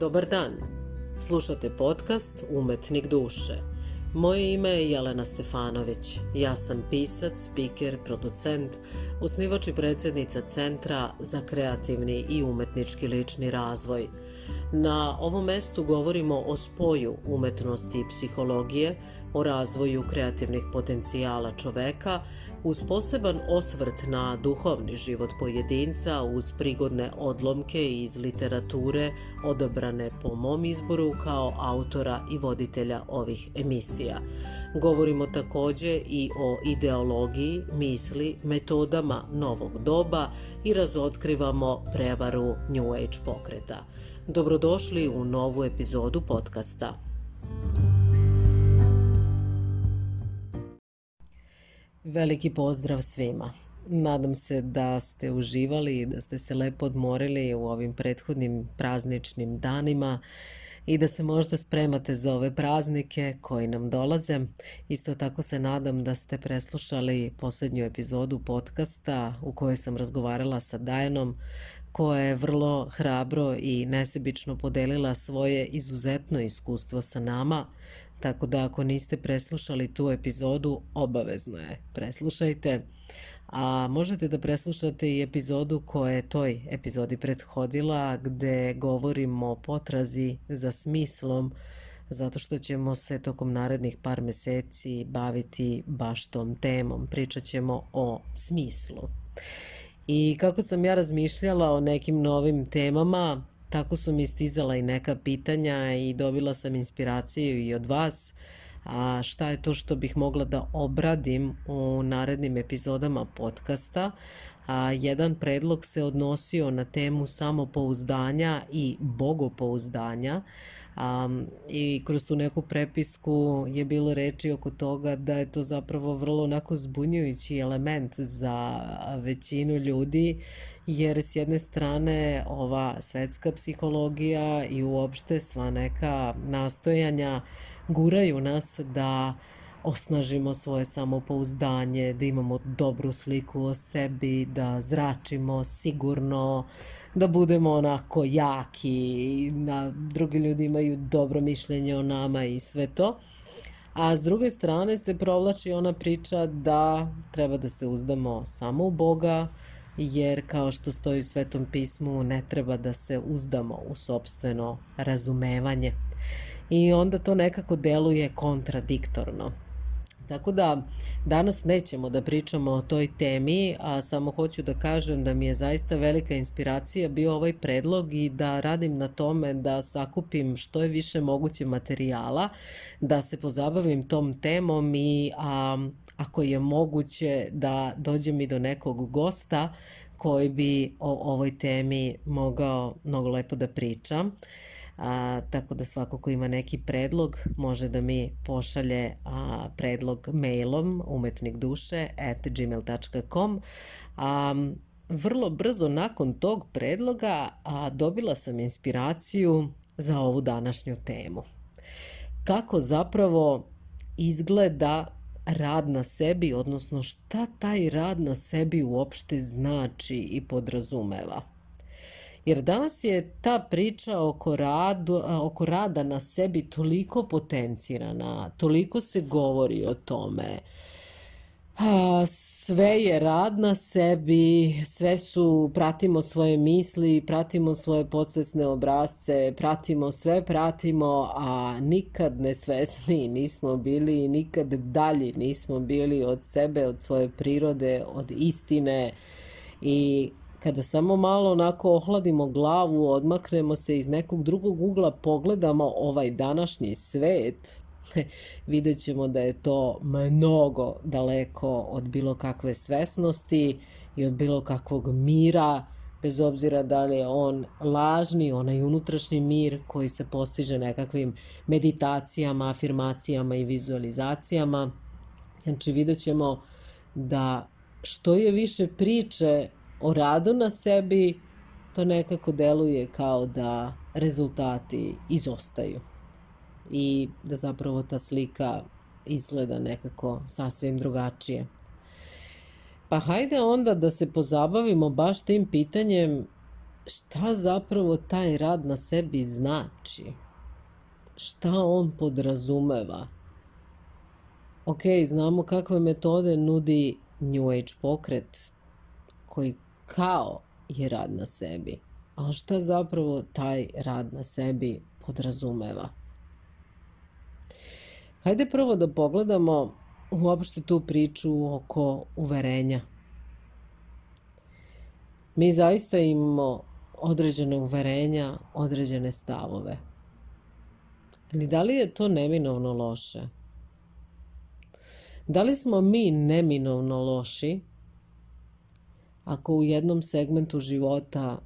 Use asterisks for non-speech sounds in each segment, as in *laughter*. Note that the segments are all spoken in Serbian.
Dobar dan. Slušate podcast Umetnik duše. Moje ime je Jelena Stefanović. Ja sam pisac, speaker, producent, osnivač i predsednica Centra za kreativni i umetnički lični razvoj. Na ovom mestu govorimo o spoju umetnosti i psihologije, o razvoju kreativnih potencijala čoveka, uz poseban osvrt na duhovni život pojedinca uz prigodne odlomke iz literature odabrane po mom izboru kao autora i voditelja ovih emisija. Govorimo takođe i o ideologiji, misli, metodama novog doba i razotkrivamo prevaru New Age pokreta. Dobrodošli u novu epizodu podcasta. Veliki pozdrav svima. Nadam se da ste uživali i da ste se lepo odmorili u ovim prethodnim prazničnim danima i da se možda spremate za ove praznike koji nam dolaze. Isto tako se nadam da ste preslušali poslednju epizodu podcasta u kojoj sam razgovarala sa Dajanom koja je vrlo hrabro i nesebično podelila svoje izuzetno iskustvo sa nama Tako da ako niste preslušali tu epizodu, obavezno je preslušajte. A možete da preslušate i epizodu koja je toj epizodi prethodila gde govorimo o potrazi za smislom zato što ćemo se tokom narednih par meseci baviti baš tom temom. Pričat ćemo o smislu. I kako sam ja razmišljala o nekim novim temama, Tako su mi stizala i neka pitanja i dobila sam inspiraciju i od vas a šta je to što bih mogla da obradim u narednim epizodama podcasta. A, jedan predlog se odnosio na temu samopouzdanja i bogopouzdanja Um, I kroz tu neku prepisku je bilo reči oko toga da je to zapravo vrlo onako zbunjujući element za većinu ljudi jer s jedne strane ova svetska psihologija i uopšte sva neka nastojanja guraju nas da osnažimo svoje samopouzdanje, da imamo dobru sliku o sebi, da zračimo sigurno, da budemo onako jaki, da drugi ljudi imaju dobro mišljenje o nama i sve to. A s druge strane se provlači ona priča da treba da se uzdamo samo u Boga, jer kao što stoji u Svetom pismu ne treba da se uzdamo u sobstveno razumevanje. I onda to nekako deluje kontradiktorno. Tako da danas nećemo da pričamo o toj temi, a samo hoću da kažem da mi je zaista velika inspiracija bio ovaj predlog i da radim na tome da sakupim što je više moguće materijala, da se pozabavim tom temom i a, ako je moguće da dođem i do nekog gosta koji bi o ovoj temi mogao mnogo lepo da priča. A, tako da svako ko ima neki predlog može da mi pošalje a, predlog mailom umetnikduše at gmail.com a, vrlo brzo nakon tog predloga a, dobila sam inspiraciju za ovu današnju temu. Kako zapravo izgleda rad na sebi, odnosno šta taj rad na sebi uopšte znači i podrazumeva. Jer danas je ta priča oko, radu, oko rada na sebi toliko potencirana, toliko se govori o tome. Sve je rad na sebi, sve su, pratimo svoje misli, pratimo svoje podsvesne obrazce, pratimo sve, pratimo, a nikad nesvesni nismo bili, nikad dalji nismo bili od sebe, od svoje prirode, od istine i Kada samo malo onako ohladimo glavu, odmaknemo se iz nekog drugog ugla, pogledamo ovaj današnji svet, *laughs* vidjet ćemo da je to mnogo daleko od bilo kakve svesnosti i od bilo kakvog mira, bez obzira da li je on lažni, onaj unutrašnji mir koji se postiže nekakvim meditacijama, afirmacijama i vizualizacijama. Znači vidjet ćemo da što je više priče o radu na sebi, to nekako deluje kao da rezultati izostaju i da zapravo ta slika izgleda nekako sasvim drugačije. Pa hajde onda da se pozabavimo baš tim pitanjem šta zapravo taj rad na sebi znači? Šta on podrazumeva? Ok, znamo kakve metode nudi New Age pokret koji kao je rad na sebi. A šta zapravo taj rad na sebi podrazumeva? Hajde prvo da pogledamo uopšte tu priču oko uverenja. Mi zaista imamo određene uverenja, određene stavove. Ali da li je to neminovno loše? Da li smo mi neminovno loši ako u jednom segmentu života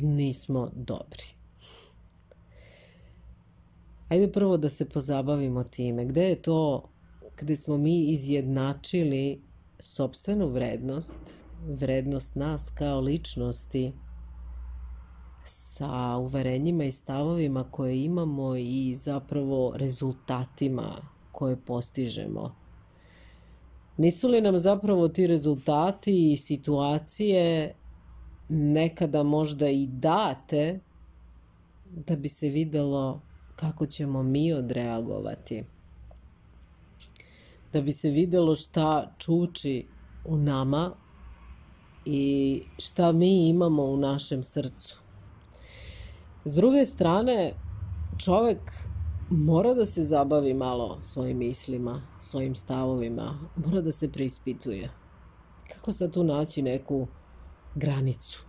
nismo dobri? Ajde prvo da se pozabavimo time. Gde je to gde smo mi izjednačili sobstvenu vrednost, vrednost nas kao ličnosti sa uverenjima i stavovima koje imamo i zapravo rezultatima koje postižemo. Nisu li nam zapravo ti rezultati i situacije nekada možda i date da bi se videlo kako ćemo mi odreagovati? Da bi se videlo šta čuči u nama i šta mi imamo u našem srcu. S druge strane, čovek mora da se zabavi malo svojim mislima, svojim stavovima, mora da se preispituje. Kako sad tu naći neku granicu?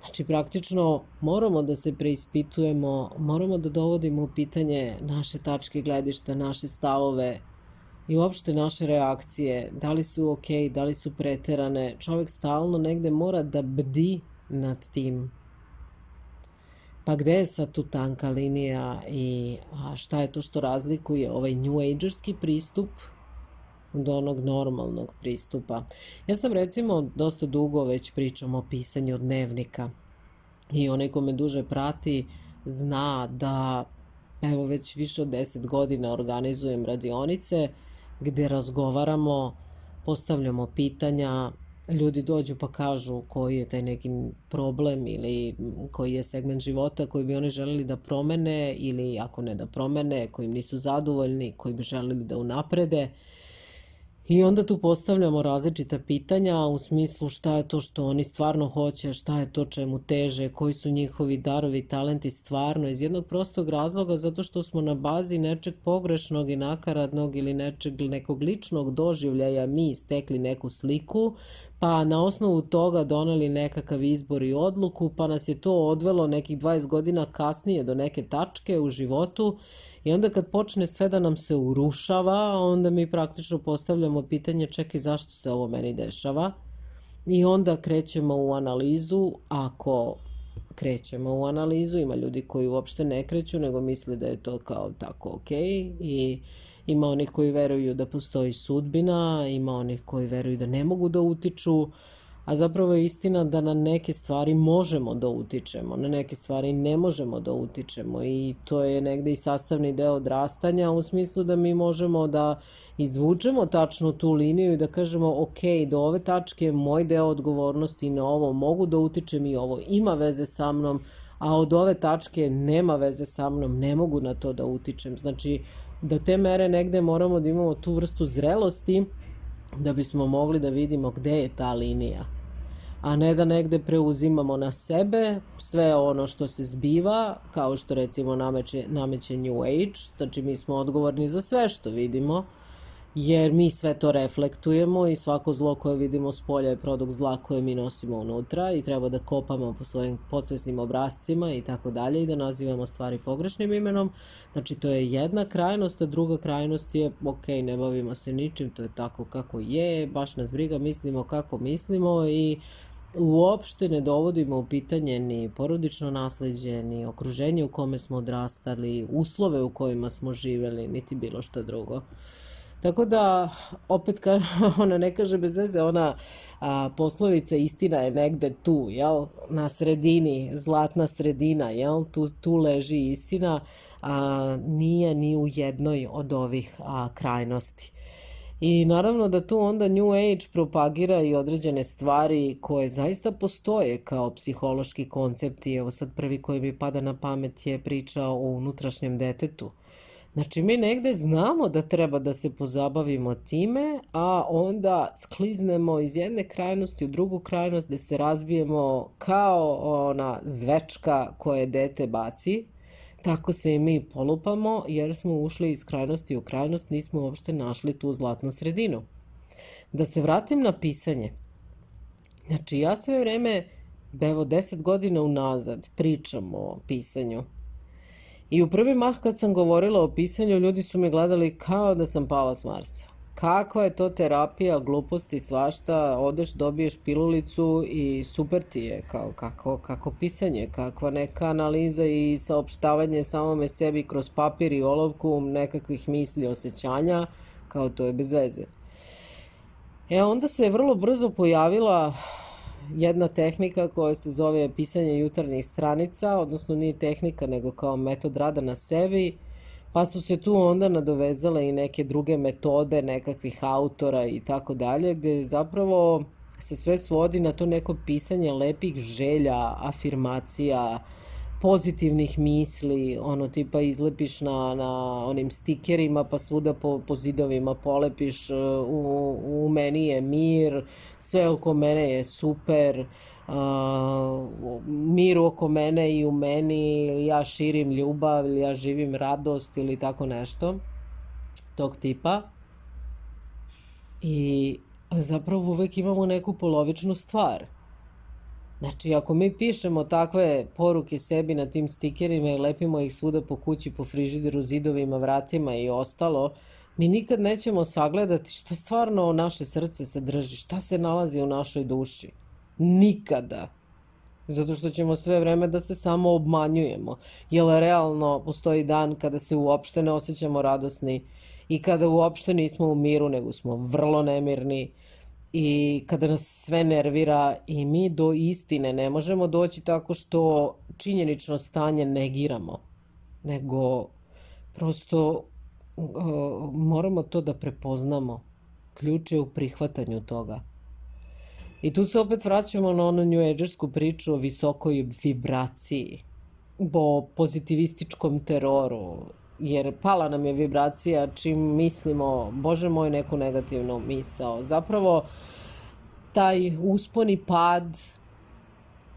Znači, praktično moramo da se preispitujemo, moramo da dovodimo u pitanje naše tačke gledišta, naše stavove i uopšte naše reakcije, da li su ok, da li su preterane. Čovek stalno negde mora da bdi nad tim Pa gde je sad tu tanka linija i a šta je to što razlikuje ovaj New Agerski pristup od onog normalnog pristupa? Ja sam recimo dosta dugo već pričam o pisanju dnevnika i onaj ko me duže prati zna da evo već više od 10 godina organizujem radionice gde razgovaramo, postavljamo pitanja, ljudi dođu pa kažu koji je taj neki problem ili koji je segment života koji bi oni želeli da promene ili ako ne da promene, kojim nisu zadovoljni, koji bi želeli da unaprede. I onda tu postavljamo različita pitanja u smislu šta je to što oni stvarno hoće, šta je to čemu teže, koji su njihovi darovi talenti stvarno iz jednog prostog razloga zato što smo na bazi nečeg pogrešnog i nakaradnog ili nečeg nekog ličnog doživljaja mi stekli neku sliku, pa na osnovu toga doneli nekakav izbor i odluku, pa nas je to odvelo nekih 20 godina kasnije do neke tačke u životu I onda kad počne sve da nam se urušava, onda mi praktično postavljamo pitanje čekaj zašto se ovo meni dešava? I onda krećemo u analizu, ako krećemo u analizu, ima ljudi koji uopšte ne kreću, nego misle da je to kao tako ok i ima onih koji veruju da postoji sudbina, ima onih koji veruju da ne mogu da utiču, a zapravo je istina da na neke stvari možemo da utičemo, na neke stvari ne možemo da utičemo i to je negde i sastavni deo odrastanja u smislu da mi možemo da izvučemo tačno tu liniju i da kažemo ok, do ove tačke moj deo odgovornosti na ovo mogu da utičem i ovo ima veze sa mnom, a od ove tačke nema veze sa mnom, ne mogu na to da utičem. Znači, do te mere negde moramo da imamo tu vrstu zrelosti da bismo mogli da vidimo gde je ta linija a ne da negde preuzimamo na sebe sve ono što se zbiva, kao što recimo nameće, nameće New Age, znači mi smo odgovorni za sve što vidimo, jer mi sve to reflektujemo i svako zlo koje vidimo s polja je produkt zla koje mi nosimo unutra i treba da kopamo po svojim podsvesnim obrazcima i tako dalje i da nazivamo stvari pogrešnim imenom. Znači to je jedna krajnost, a druga krajnost je ok, ne bavimo se ničim, to je tako kako je, baš nas briga, mislimo kako mislimo i uopšte ne dovodimo u pitanje ni porodično nasledđe, ni okruženje u kome smo odrastali, uslove u kojima smo živeli, niti bilo šta drugo. Tako da, opet, ka, *laughs* ona ne kaže bez veze, ona a, poslovica istina je negde tu, jel? Na sredini, zlatna sredina, jel? Tu, tu leži istina, a nije ni u jednoj od ovih a, krajnosti. I naravno da tu onda New Age propagira i određene stvari koje zaista postoje kao psihološki koncepti. Evo sad prvi koji mi pada na pamet je priča o unutrašnjem detetu. Znači mi negde znamo da treba da se pozabavimo time, a onda skliznemo iz jedne krajnosti u drugu krajnost gde se razbijemo kao ona zvečka koje dete baci Tako se i mi polupamo jer smo ušli iz krajnosti u krajnost, nismo uopšte našli tu zlatnu sredinu. Da se vratim na pisanje. Znači ja sve vreme, evo deset godina unazad, pričam o pisanju. I u prvi mah kad sam govorila o pisanju, ljudi su me gledali kao da sam pala s Marsa kakva je to terapija gluposti svašta, odeš, dobiješ pilulicu i super ti je, kao kako, kako pisanje, kakva neka analiza i saopštavanje samome sebi kroz papir i olovku nekakvih misli, osjećanja, kao to je bez veze. E onda se je vrlo brzo pojavila jedna tehnika koja se zove pisanje jutarnjih stranica, odnosno nije tehnika nego kao metod rada na sebi, pa su se tu onda nadovezale i neke druge metode nekakvih autora i tako dalje, gde zapravo se sve svodi na to neko pisanje lepih želja, afirmacija, pozitivnih misli, ono tipa izlepiš na, na onim stikerima pa svuda po, po zidovima polepiš u, u meni je mir, sve oko mene je super, uh, mir oko mene i u meni, ili ja širim ljubav, ili ja živim radost ili tako nešto tog tipa. I zapravo uvek imamo neku polovičnu stvar. Znači, ako mi pišemo takve poruke sebi na tim stikerima i lepimo ih svuda po kući, po frižideru, zidovima, vratima i ostalo, mi nikad nećemo sagledati šta stvarno naše srce sadrži, šta se nalazi u našoj duši. Nikada. Zato što ćemo sve vreme da se samo obmanjujemo. Jer realno postoji dan kada se uopšte ne osjećamo radosni i kada uopšte nismo u miru, nego smo vrlo nemirni i kada nas sve nervira i mi do istine ne možemo doći tako što činjenično stanje negiramo, nego prosto uh, moramo to da prepoznamo. Ključ je u prihvatanju toga. I tu se opet vraćamo na onu New Agersku priču o visokoj vibraciji, o pozitivističkom teroru, jer pala nam je vibracija čim mislimo, bože moj, neku negativnu misao. Zapravo, taj uspon i pad,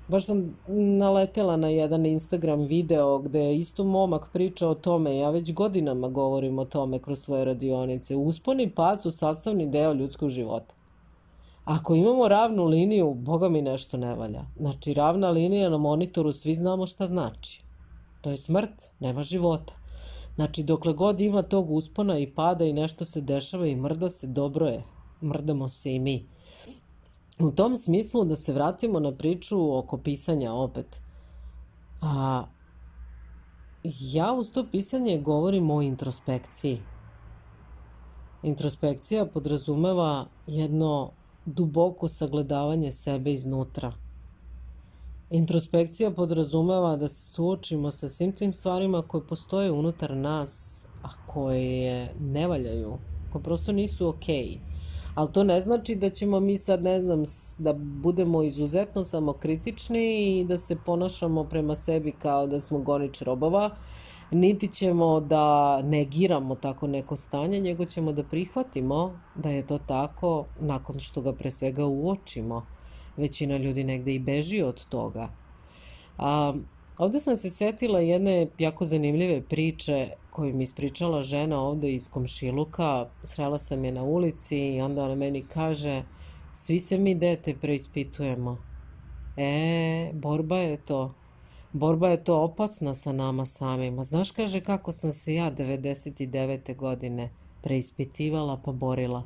baš sam naletela na jedan Instagram video gde isto momak priča o tome, ja već godinama govorim o tome kroz svoje radionice. Uspon i pad su sastavni deo ljudskog života. Ako imamo ravnu liniju, boga mi nešto ne valja. Znači, ravna linija na monitoru, svi znamo šta znači. To je smrt, nema života. Znači, dokle god ima tog uspona i pada i nešto se dešava i mrda se, dobro je. Mrdamo se i mi. U tom smislu da se vratimo na priču oko pisanja opet. A, ja uz to pisanje govorim o introspekciji. Introspekcija podrazumeva jedno duboko sagledavanje sebe iznutra. Introspekcija podrazumeva da se suočimo sa svim tim stvarima koje postoje unutar nas, a koje ne valjaju, koje prosto nisu okej. Okay. Ali to ne znači da ćemo mi sad, ne znam, da budemo izuzetno samokritični i da se ponašamo prema sebi kao da smo gonič robova, niti ćemo da negiramo tako neko stanje, nego ćemo da prihvatimo da je to tako nakon što ga pre svega uočimo. Većina ljudi negde i beži od toga. A, ovde sam se setila jedne jako zanimljive priče koju mi ispričala žena ovde iz Komšiluka. Srela sam je na ulici i onda ona meni kaže svi se mi dete preispitujemo. E, borba je to. Borba je to opasna sa nama samima. Znaš, kaže, kako sam se ja 99. godine preispitivala pa borila.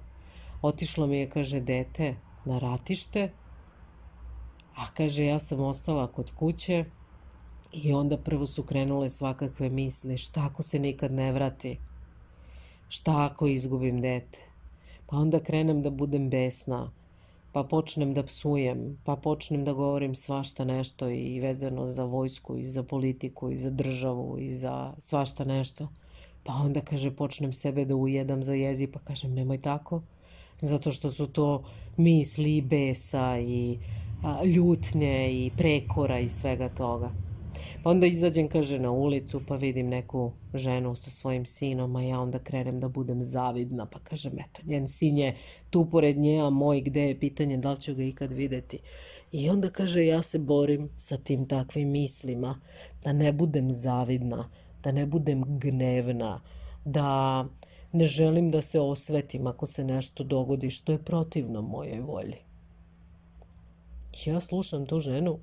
Otišlo mi je, kaže, dete na ratište, a kaže, ja sam ostala kod kuće i onda prvo su krenule svakakve misli, šta ako se nikad ne vrati? Šta ako izgubim dete? Pa onda krenem da budem besna, pa počnem da psujem, pa počnem da govorim svašta nešto i vezano za vojsku i za politiku i za državu i za svašta nešto. Pa onda kaže počnem sebe da ujedam za jezi pa kažem nemoj tako. Zato što su to misli i besa i ljutnje i prekora i svega toga. Pa onda izađem, kaže, na ulicu, pa vidim neku ženu sa svojim sinom, a ja onda krenem da budem zavidna, pa kažem, eto, njen sin je tu pored nje, a moj gde je pitanje da li ću ga ikad videti. I onda kaže, ja se borim sa tim takvim mislima, da ne budem zavidna, da ne budem gnevna, da ne želim da se osvetim ako se nešto dogodi što je protivno mojoj volji. Ja slušam tu ženu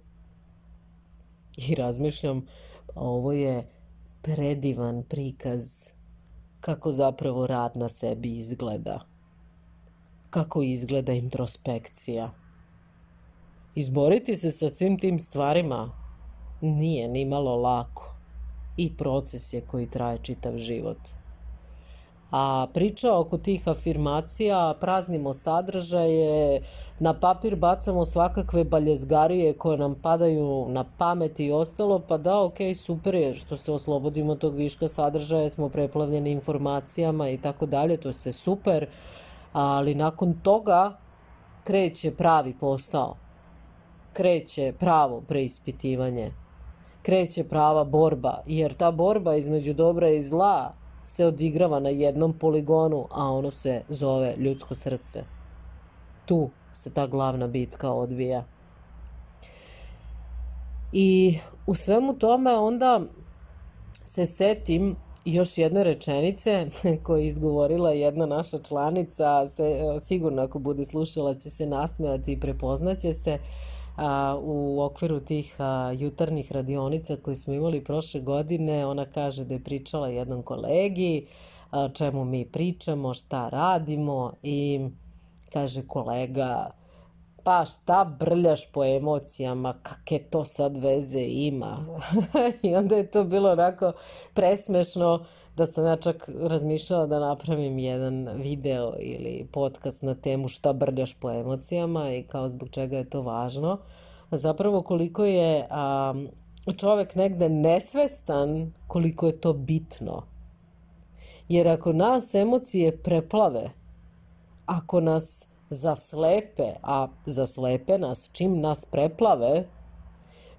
i razmišljam, pa ovo je predivan prikaz kako zapravo rad na sebi izgleda. Kako izgleda introspekcija. Izboriti se sa svim tim stvarima nije ni malo lako i proces je koji traje čitav život. A priča oko tih afirmacija, praznimo sadržaje, na papir bacamo svakakve baljezgarije koje nam padaju na pamet i ostalo, pa da, ok, super je što se oslobodimo tog viška sadržaja, smo preplavljeni informacijama i tako dalje, to je sve super, ali nakon toga kreće pravi posao, kreće pravo preispitivanje, kreće prava borba, jer ta borba između dobra i zla se odigrava na jednom poligonu, a ono se zove ljudsko srce. Tu se ta glavna bitka odvija. I u svemu tome onda se setim još jedne rečenice *laughs* koju je izgovorila jedna naša članica, se, sigurno ako bude slušala će se nasmejati i prepoznaće se a, u okviru tih a, jutarnjih radionica koje smo imali prošle godine. Ona kaže da je pričala jednom kolegi a, čemu mi pričamo, šta radimo i kaže kolega pa šta brljaš po emocijama, kakve to sad veze ima. *laughs* I onda je to bilo onako presmešno da sam ja čak razmišljala da napravim jedan video ili podcast na temu šta brljaš po emocijama i kao zbog čega je to važno. Zapravo koliko je a, čovek negde nesvestan koliko je to bitno. Jer ako nas emocije preplave, ako nas zaslepe, a zaslepe nas čim nas preplave,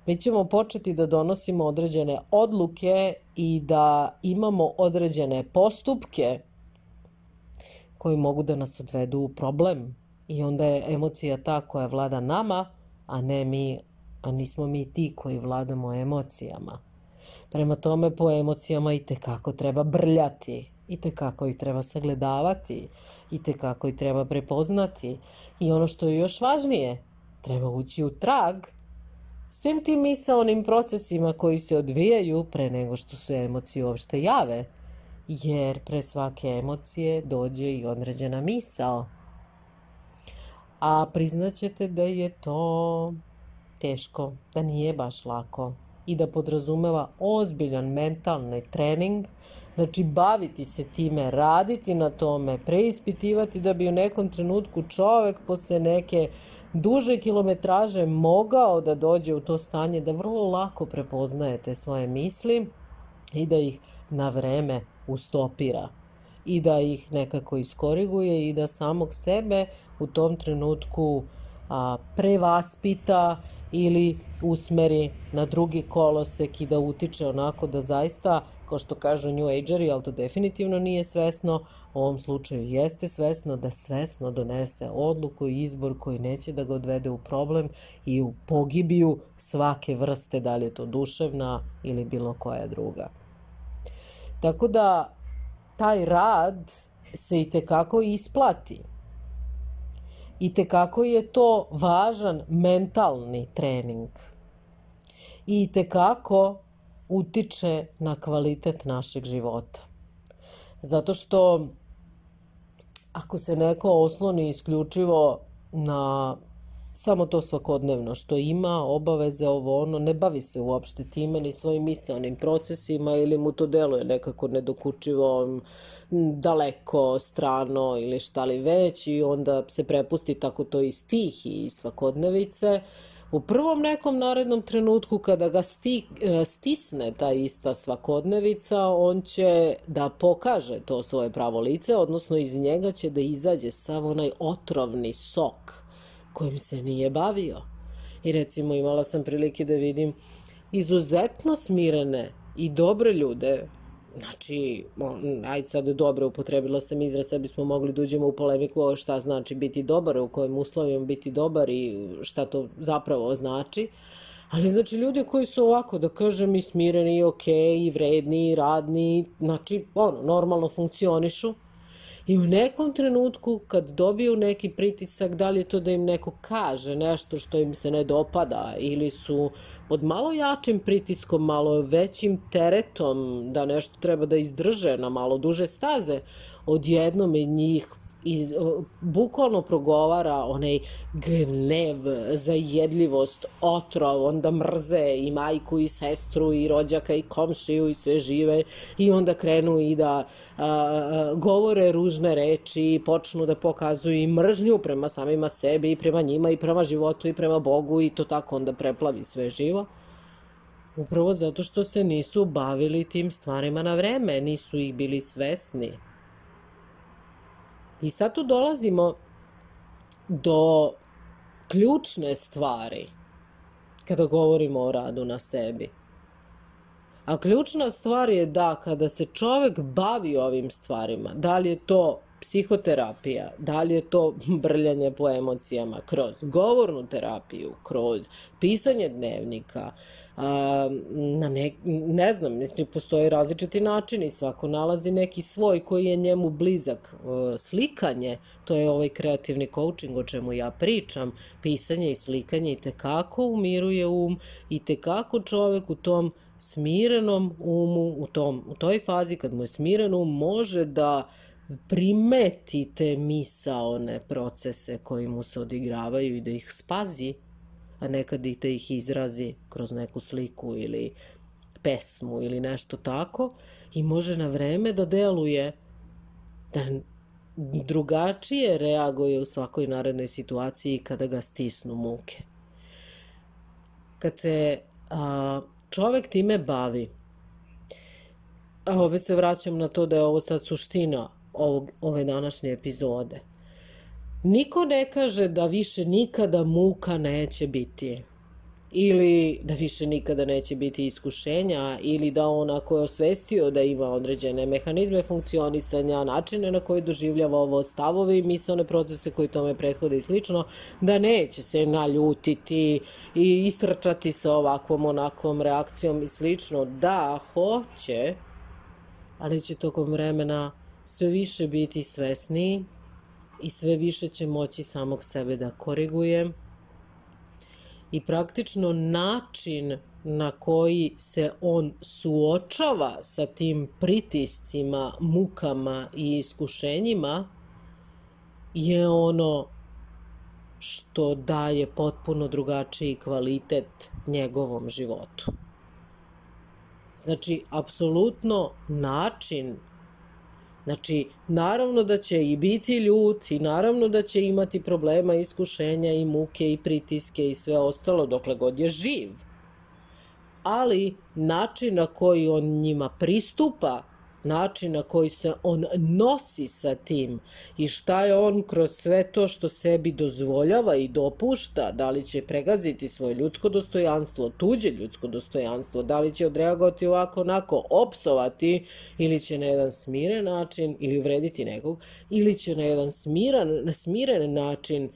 mi ćemo početi da donosimo određene odluke i da imamo određene postupke koji mogu da nas odvedu u problem. I onda je emocija ta koja vlada nama, a ne mi, a nismo mi ti koji vladamo emocijama. Prema tome po emocijama i tekako treba brljati, i tekako ih treba sagledavati, i tekako ih treba prepoznati. I ono što je još važnije, treba ući u trag svim tim misaonim procesima koji se odvijaju pre nego što se emocije uopšte jave, jer pre svake emocije dođe i određena misao. A priznaćete da je to teško, da nije baš lako i da podrazumeva ozbiljan mentalni trening, znači baviti se time, raditi na tome, preispitivati da bi u nekom trenutku čovek posle neke duže kilometraže mogao da dođe u to stanje da vrlo lako prepoznaje te svoje misli i da ih na vreme ustopira i da ih nekako iskoriguje i da samog sebe u tom trenutku a, prevaspita ili usmeri na drugi kolosek i da utiče onako da zaista, kao što kažu New Ageri, ali to definitivno nije svesno, u ovom slučaju jeste svesno da svesno donese odluku i izbor koji neće da ga odvede u problem i u pogibiju svake vrste, da li je to duševna ili bilo koja druga. Tako da taj rad se i tekako isplati. I te kako je to važan mentalni trening. I te kako utiče na kvalitet našeg života. Zato što ako se neko osloni isključivo na samo to svakodnevno što ima, obaveze, ovo ono, ne bavi se uopšte time ni svojim misalnim procesima ili mu to deluje nekako nedokučivo, daleko, strano ili šta li već i onda se prepusti tako to iz tih i svakodnevice, U prvom nekom narednom trenutku kada ga sti, e, stisne ta ista svakodnevica, on će da pokaže to svoje pravo lice, odnosno iz njega će da izađe sav onaj otrovni sok kojim se nije bavio. I recimo imala sam prilike da vidim izuzetno smirene i dobre ljude Znači, ajde sad dobro, upotrebila sam izraz, sad bismo mogli da uđemo u polemiku šta znači biti dobar, u kojim uslovima biti dobar i šta to zapravo znači. Ali znači ljudi koji su ovako, da kažem, i smireni, i okej, okay, i vredni, i radni, znači, ono, normalno funkcionišu, I u nekom trenutku kad dobiju neki pritisak, da li je to da im neko kaže nešto što im se ne dopada ili su pod malo jačim pritiskom, malo većim teretom da nešto treba da izdrže na malo duže staze, odjednom je njih iz, bukvalno progovara onaj gnev, zajedljivost, otrov, onda mrze i majku i sestru i rođaka i komšiju i sve žive i onda krenu i da a, govore ružne reči i počnu da pokazuju i mržnju prema samima sebi i prema njima i prema životu i prema Bogu i to tako onda preplavi sve živo. Upravo zato što se nisu bavili tim stvarima na vreme, nisu ih bili svesni. I sad tu dolazimo do ključne stvari kada govorimo o radu na sebi. A ključna stvar je da kada se čovek bavi ovim stvarima, da li je to psihoterapija, da li je to *laughs* brljanje po emocijama kroz govornu terapiju, kroz pisanje dnevnika, a, na ne, ne znam, mislim, postoje različiti načini, svako nalazi neki svoj koji je njemu blizak. Slikanje, to je ovaj kreativni coaching o čemu ja pričam, pisanje i slikanje i tekako umiruje um i tekako čovek u tom smirenom umu, u, tom, u toj fazi kad mu je smiren um, može da primeti te misaone procese koji mu se odigravaju i da ih spazi a nekad i da ih izrazi kroz neku sliku ili pesmu ili nešto tako i može na vreme da deluje da drugačije reaguje u svakoj narednoj situaciji kada ga stisnu muke. Kad se a, čovek time bavi, a opet se vraćam na to da je ovo sad suština ovog, ove današnje epizode – Niko ne kaže da više nikada muka neće biti ili da više nikada neće biti iskušenja ili da on ako je osvestio da ima određene mehanizme funkcionisanja, načine na koji doživljava ovo stavovi i misalne procese koji tome prethode i slično, da neće se naljutiti i istrčati sa ovakvom onakvom reakcijom i slično. Da, hoće, ali će tokom vremena sve više biti svesniji i sve više će moći samog sebe da koriguje i praktično način na koji se on suočava sa tim pritiscima, mukama i iskušenjima je ono što daje potpuno drugačiji kvalitet njegovom životu. Znači, apsolutno način Znači, naravno da će i biti ljut i naravno da će imati problema, iskušenja i muke i pritiske i sve ostalo dokle god je živ. Ali način na koji on njima pristupa način na koji se on nosi sa tim i šta je on kroz sve to što sebi dozvoljava i dopušta, da li će pregaziti svoje ljudsko dostojanstvo, tuđe ljudsko dostojanstvo, da li će odreagovati ovako onako, opsovati ili će na jedan smiren način ili uvrediti nekog, ili će na jedan smiran, smiren način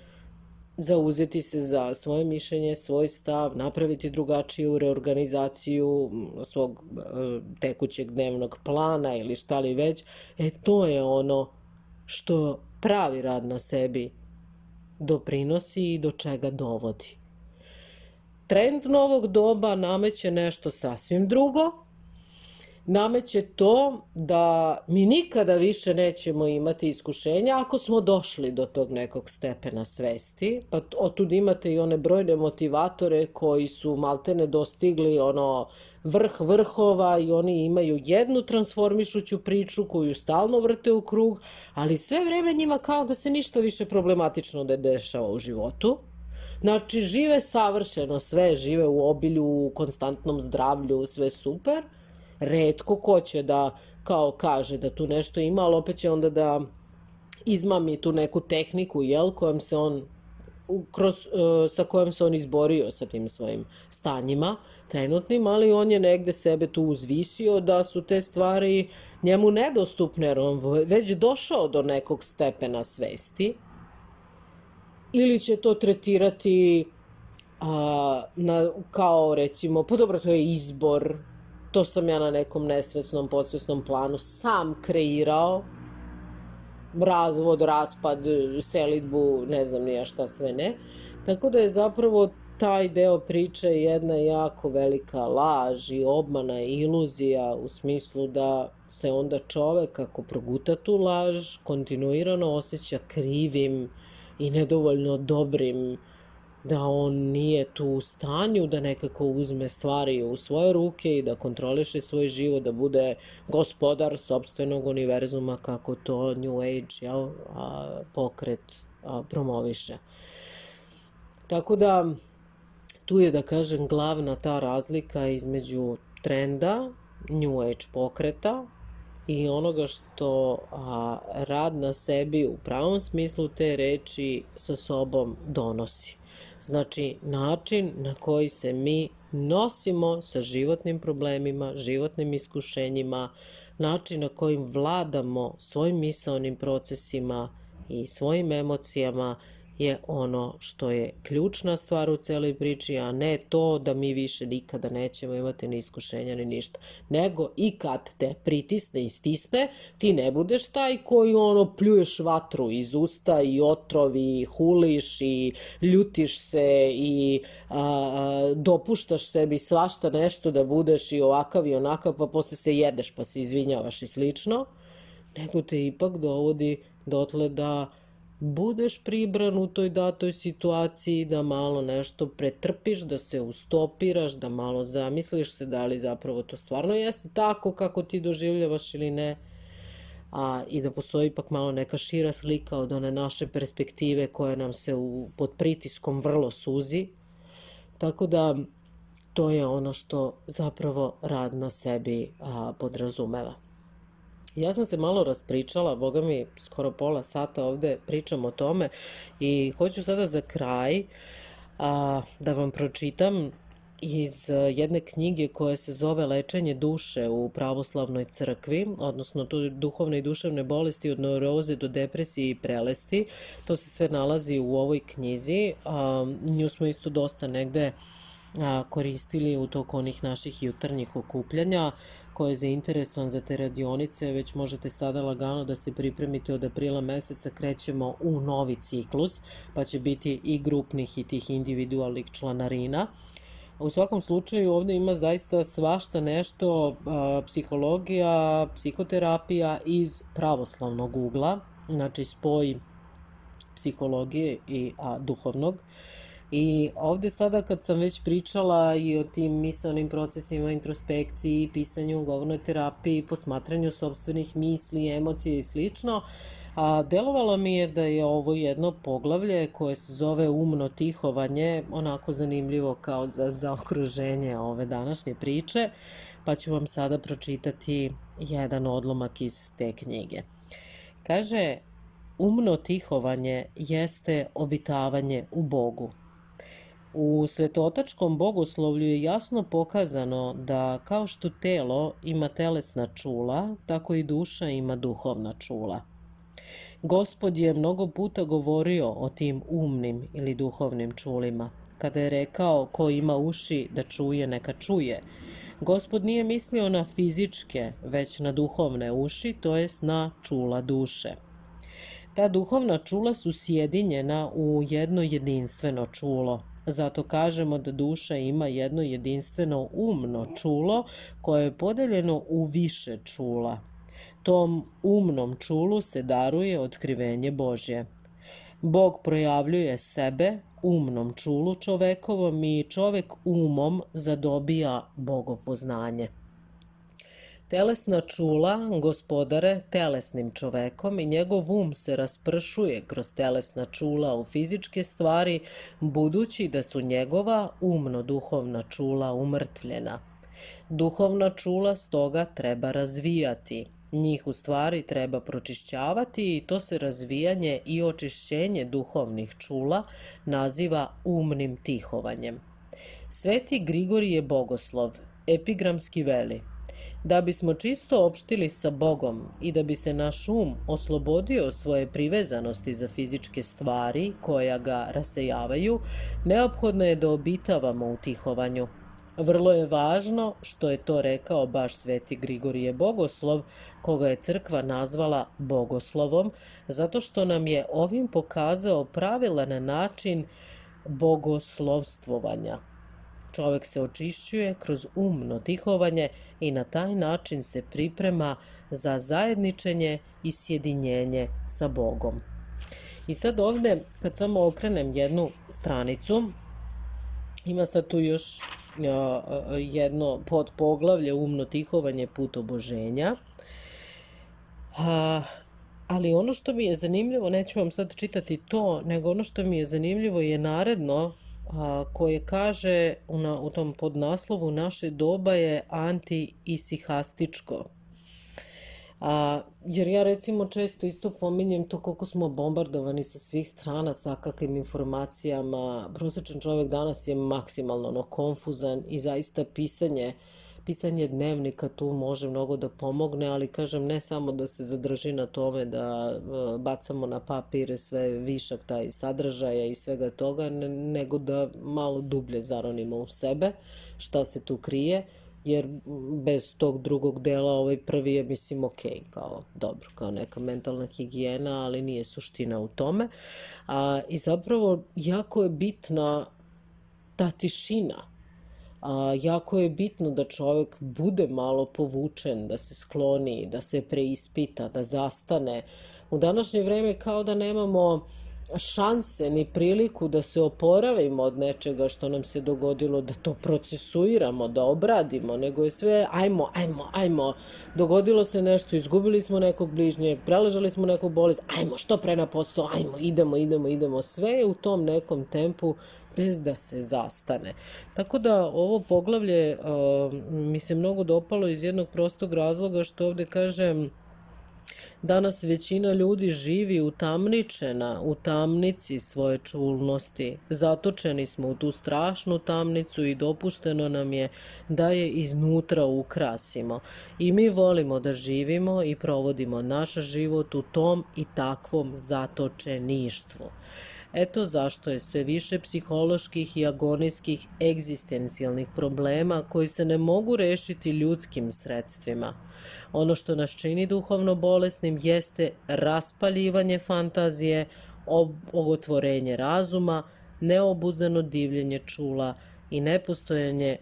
zauzeti se za svoje mišljenje, svoj stav, napraviti drugačiju reorganizaciju svog e, tekućeg dnevnog plana ili šta li već, e to je ono što pravi rad na sebi doprinosi i do čega dovodi. Trend novog doba nameće nešto sasvim drugo, nameće to da mi nikada više nećemo imati iskušenja ako smo došli do tog nekog stepena svesti. Pa otud imate i one brojne motivatore koji su maltene dostigli ono vrh vrhova i oni imaju jednu transformišuću priču koju stalno vrte u krug, ali sve vreme njima kao da se ništa više problematično ne dešava u životu Znači, žive savršeno sve, žive u obilju, u konstantnom zdravlju, sve super. Redko ko će da, kao kaže da tu nešto ima, ali opet će onda da izmami tu neku tehniku, jel, kojom se on kroz, uh, sa kojom se on izborio sa tim svojim stanjima trenutnim, ali on je negde sebe tu uzvisio da su te stvari njemu nedostupne, jer on već došao do nekog stepena svesti, ili će to tretirati a, na, kao recimo, pa dobro, to je izbor, to sam ja na nekom nesvesnom, podsvesnom planu sam kreirao, razvod, raspad, selitbu, ne znam nija šta sve ne. Tako da je zapravo taj deo priče jedna jako velika laž i obmana i iluzija u smislu da se onda čovek ako proguta tu laž kontinuirano osjeća krivim i nedovoljno dobrim da on nije tu u stanju da nekako uzme stvari u svoje ruke i da kontroliše svoj život, da bude gospodar sobstvenog univerzuma kako to New Age jel, a, pokret a, promoviše. Tako da tu je da kažem glavna ta razlika između trenda New Age pokreta i onoga što a, rad na sebi u pravom smislu te reči sa sobom donosi. Znači, način na koji se mi nosimo sa životnim problemima, životnim iskušenjima, način na kojim vladamo svojim misalnim procesima i svojim emocijama je ono što je ključna stvar u celoj priči, a ne to da mi više nikada nećemo imati ni iskušenja ni ništa. Nego i kad te pritisne i stisne, ti ne budeš taj koji ono pljuješ vatru iz usta i otrovi, i huliš i ljutiš se i a, a, dopuštaš sebi svašta nešto da budeš i ovakav i onakav, pa posle se jedeš pa se izvinjavaš i slično, nego te ipak dovodi dotle da budeš pribran u toj datoj situaciji, da malo nešto pretrpiš, da se ustopiraš, da malo zamisliš se da li zapravo to stvarno jeste tako kako ti doživljavaš ili ne, a, i da postoji ipak malo neka šira slika od one naše perspektive koja nam se u, pod pritiskom vrlo suzi. Tako da to je ono što zapravo rad na sebi a, podrazumeva. Ja sam se malo raspričala, boga mi skoro pola sata ovde pričam o tome i hoću sada za kraj a, da vam pročitam iz jedne knjige koja se zove Lečenje duše u pravoslavnoj crkvi, odnosno to duhovne i duševne bolesti od neuroze do depresije i prelesti. To se sve nalazi u ovoj knjizi. A, nju smo isto dosta negde a, koristili u toku onih naših jutarnjih okupljanja ko je zainteresovan za te radionice, već možete sada lagano da se pripremite od aprila meseca, krećemo u novi ciklus, pa će biti i grupnih i tih individualnih članarina. U svakom slučaju ovde ima zaista svašta nešto, a, psihologija, psihoterapija iz pravoslavnog ugla, znači spoj psihologije i a, duhovnog. I ovde sada kad sam već pričala i o tim misalnim procesima, introspekciji, pisanju, govornoj terapiji, posmatranju sobstvenih misli, emocije i slično, a delovalo mi je da je ovo jedno poglavlje koje se zove umno tihovanje, onako zanimljivo kao za zaokruženje ove današnje priče, pa ću vam sada pročitati jedan odlomak iz te knjige. Kaže, umno tihovanje jeste obitavanje u Bogu, U svetotačkom bogoslovlju je jasno pokazano da kao što telo ima telesna čula, tako i duša ima duhovna čula. Gospod je mnogo puta govorio o tim umnim ili duhovnim čulima. Kada je rekao ko ima uši da čuje, neka čuje. Gospod nije mislio na fizičke, već na duhovne uši, to jest na čula duše. Ta duhovna čula su sjedinjena u jedno jedinstveno čulo, Zato kažemo da duša ima jedno jedinstveno umno čulo koje je podeljeno u više čula. Tom umnom čulu se daruje otkrivenje Božje. Bog projavljuje sebe umnom čulu čovekovom i čovek umom zadobija bogopoznanje. Telesna čula gospodare telesnim čovekom i njegov um se raspršuje kroz telesna čula u fizičke stvari, budući da su njegova umno-duhovna čula umrtvljena. Duhovna čula stoga treba razvijati. Njih u stvari treba pročišćavati i to se razvijanje i očišćenje duhovnih čula naziva umnim tihovanjem. Sveti Grigorije Bogoslov, epigramski veli – Da bismo čisto opštili sa Bogom i da bi se naš um oslobodio svoje privezanosti za fizičke stvari koja ga rasejavaju, neophodno je da obitavamo u tihovanju. Vrlo je važno što je to rekao baš sveti Grigorije Bogoslov, koga je crkva nazvala Bogoslovom, zato što nam je ovim pokazao pravilan način bogoslovstvovanja. Čovek se očišćuje kroz umno tihovanje i na taj način se priprema za zajedničenje i sjedinjenje sa Bogom. I sad ovde, kad samo okrenem jednu stranicu, ima sad tu još jedno podpoglavlje umno tihovanje put oboženja. A, ali ono što mi je zanimljivo, neću vam sad čitati to, nego ono što mi je zanimljivo je naredno a, koje kaže na, u tom podnaslovu naše doba je anti-isihastičko. A, jer ja recimo često isto pominjem to koliko smo bombardovani sa svih strana sa kakvim informacijama. Prosečan čovek danas je maksimalno ono, konfuzan i zaista pisanje pisanje dnevnika tu može mnogo da pomogne, ali kažem ne samo da se zadrži na tome da e, bacamo na papire sve višak taj sadržaja i svega toga, nego da malo dublje zaronimo u sebe šta se tu krije, jer bez tog drugog dela ovaj prvi je mislim ok, kao dobro, kao neka mentalna higijena, ali nije suština u tome. A, I zapravo jako je bitna ta tišina, a, jako je bitno da čovek bude malo povučen, da se skloni, da se preispita, da zastane. U današnje vreme kao da nemamo šanse ni priliku da se oporavimo od nečega što nam se dogodilo, da to procesuiramo, da obradimo, nego je sve ajmo, ajmo, ajmo, dogodilo se nešto, izgubili smo nekog bližnje, preležali smo neku bolest, ajmo, što pre na posao, ajmo, idemo, idemo, idemo, sve je u tom nekom tempu bez da se zastane. Tako da ovo poglavlje mi se mnogo dopalo iz jednog prostog razloga što ovde kažem Danas većina ljudi živi utamničena u tamnici svoje čulnosti. Zatočeni smo u tu strašnu tamnicu i dopušteno nam je da je iznutra ukrasimo. I mi volimo da živimo i provodimo naš život u tom i takvom zatočeništvu. Eto zašto je sve više psiholoških i agonijskih egzistencijalnih problema koji se ne mogu rešiti ljudskim sredstvima. Ono što nas čini duhovno bolesnim jeste raspaljivanje fantazije, ogotvorenje razuma, neobuzdano divljenje čula i nepostojanje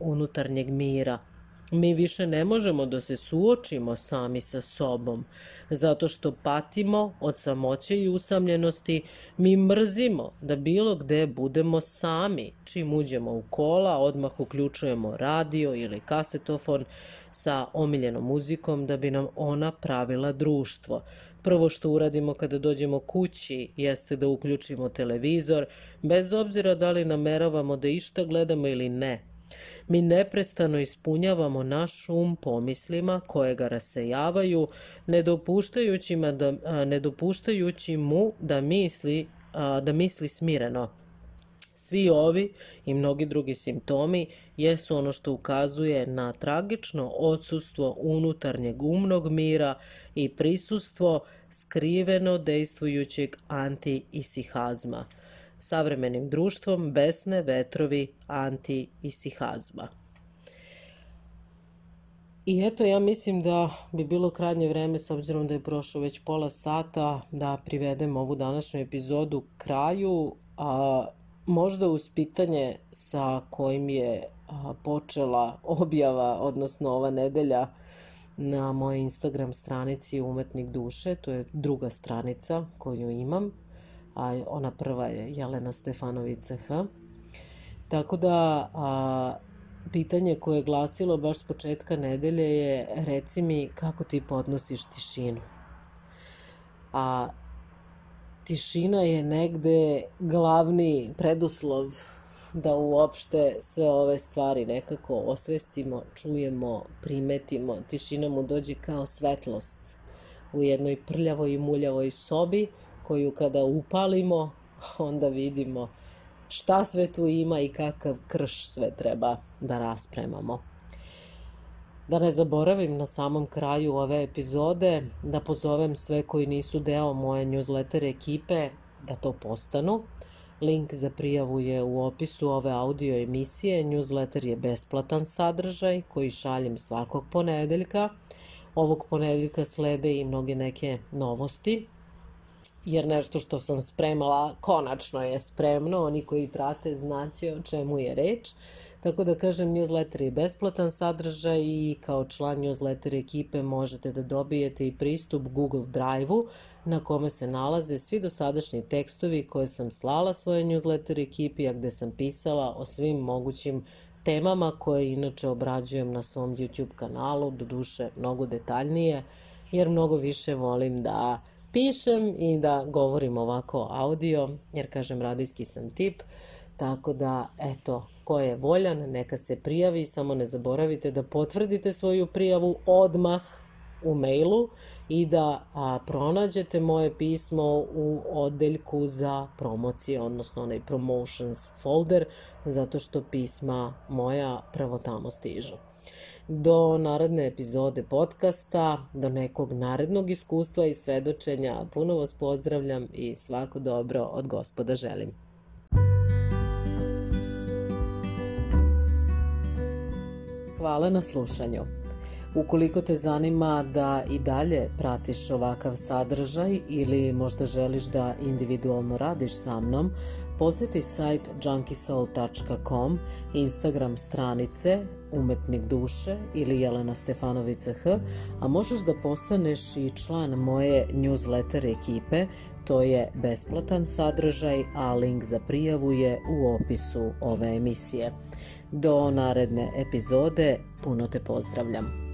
unutarnjeg mira – Mi više ne možemo da se suočimo sami sa sobom, zato što patimo od samoće i usamljenosti, mi mrzimo da bilo gde budemo sami. Čim uđemo u kola, odmah uključujemo radio ili kasetofon sa omiljenom muzikom da bi nam ona pravila društvo. Prvo što uradimo kada dođemo kući jeste da uključimo televizor, bez obzira da li nameravamo da išta gledamo ili ne, Mi neprestano ispunjavamo naš um pomislima koje ga rasejavaju, ne dopuštajući, da, mu da misli, da misli smireno. Svi ovi i mnogi drugi simptomi jesu ono što ukazuje na tragično odsustvo unutarnjeg umnog mira i prisustvo skriveno dejstvujućeg anti-isihazma – savremenim društvom, besne, vetrovi, anti i sihazma. I eto, ja mislim da bi bilo krajnje vreme, s obzirom da je prošlo već pola sata, da privedem ovu današnju epizodu kraju, a možda uz pitanje sa kojim je a, počela objava, odnosno ova nedelja, na mojoj Instagram stranici Umetnik duše, to je druga stranica koju imam, a ona prva je Jelena Stefanović CH. Tako da a, pitanje koje je glasilo baš s početka nedelje je reci mi kako ti podnosiš tišinu. A tišina je negde glavni preduslov da uopšte sve ove stvari nekako osvestimo, čujemo, primetimo. Tišina mu dođe kao svetlost u jednoj prljavoj i muljavoj sobi koju kada upalimo *laughs* onda vidimo šta sve tu ima i kakav krš sve treba da raspremamo. Da ne zaboravim na samom kraju ove epizode da pozovem sve koji nisu deo moje newsletter ekipe da to postanu. Link za prijavu je u opisu ove audio emisije. Newsletter je besplatan sadržaj koji šaljem svakog ponedeljka. Ovog ponedeljka slede i mnoge neke novosti jer nešto što sam spremala konačno je spremno, oni koji prate znaće o čemu je reč. Tako da kažem, newsletter je besplatan sadržaj i kao član newsletter ekipe možete da dobijete i pristup Google Drive-u na kome se nalaze svi dosadašnji tekstovi koje sam slala svoje newsletter ekipi, a gde sam pisala o svim mogućim temama koje inače obrađujem na svom YouTube kanalu, do duše mnogo detaljnije, jer mnogo više volim da pišem i da govorim ovako audio, jer kažem radijski sam tip, tako da eto, ko je voljan, neka se prijavi, samo ne zaboravite da potvrdite svoju prijavu odmah u mailu i da a, pronađete moje pismo u odeljku za promocije, odnosno onaj promotions folder, zato što pisma moja prvo tamo stižu. Do naredne epizode podcasta, do nekog narednog iskustva i svedočenja, puno vas pozdravljam i svako dobro od gospoda želim. Hvala na slušanju. Ukoliko te zanima da i dalje pratiš ovakav sadržaj ili možda želiš da individualno radiš sa mnom, poseti sajt junkisoul.com, Instagram stranice Umetnik duše ili Jelena Stefanovica H, a možeš da postaneš i član moje newsletter ekipe, to je besplatan sadržaj, a link za prijavu je u opisu ove emisije. Do naredne epizode, puno te pozdravljam.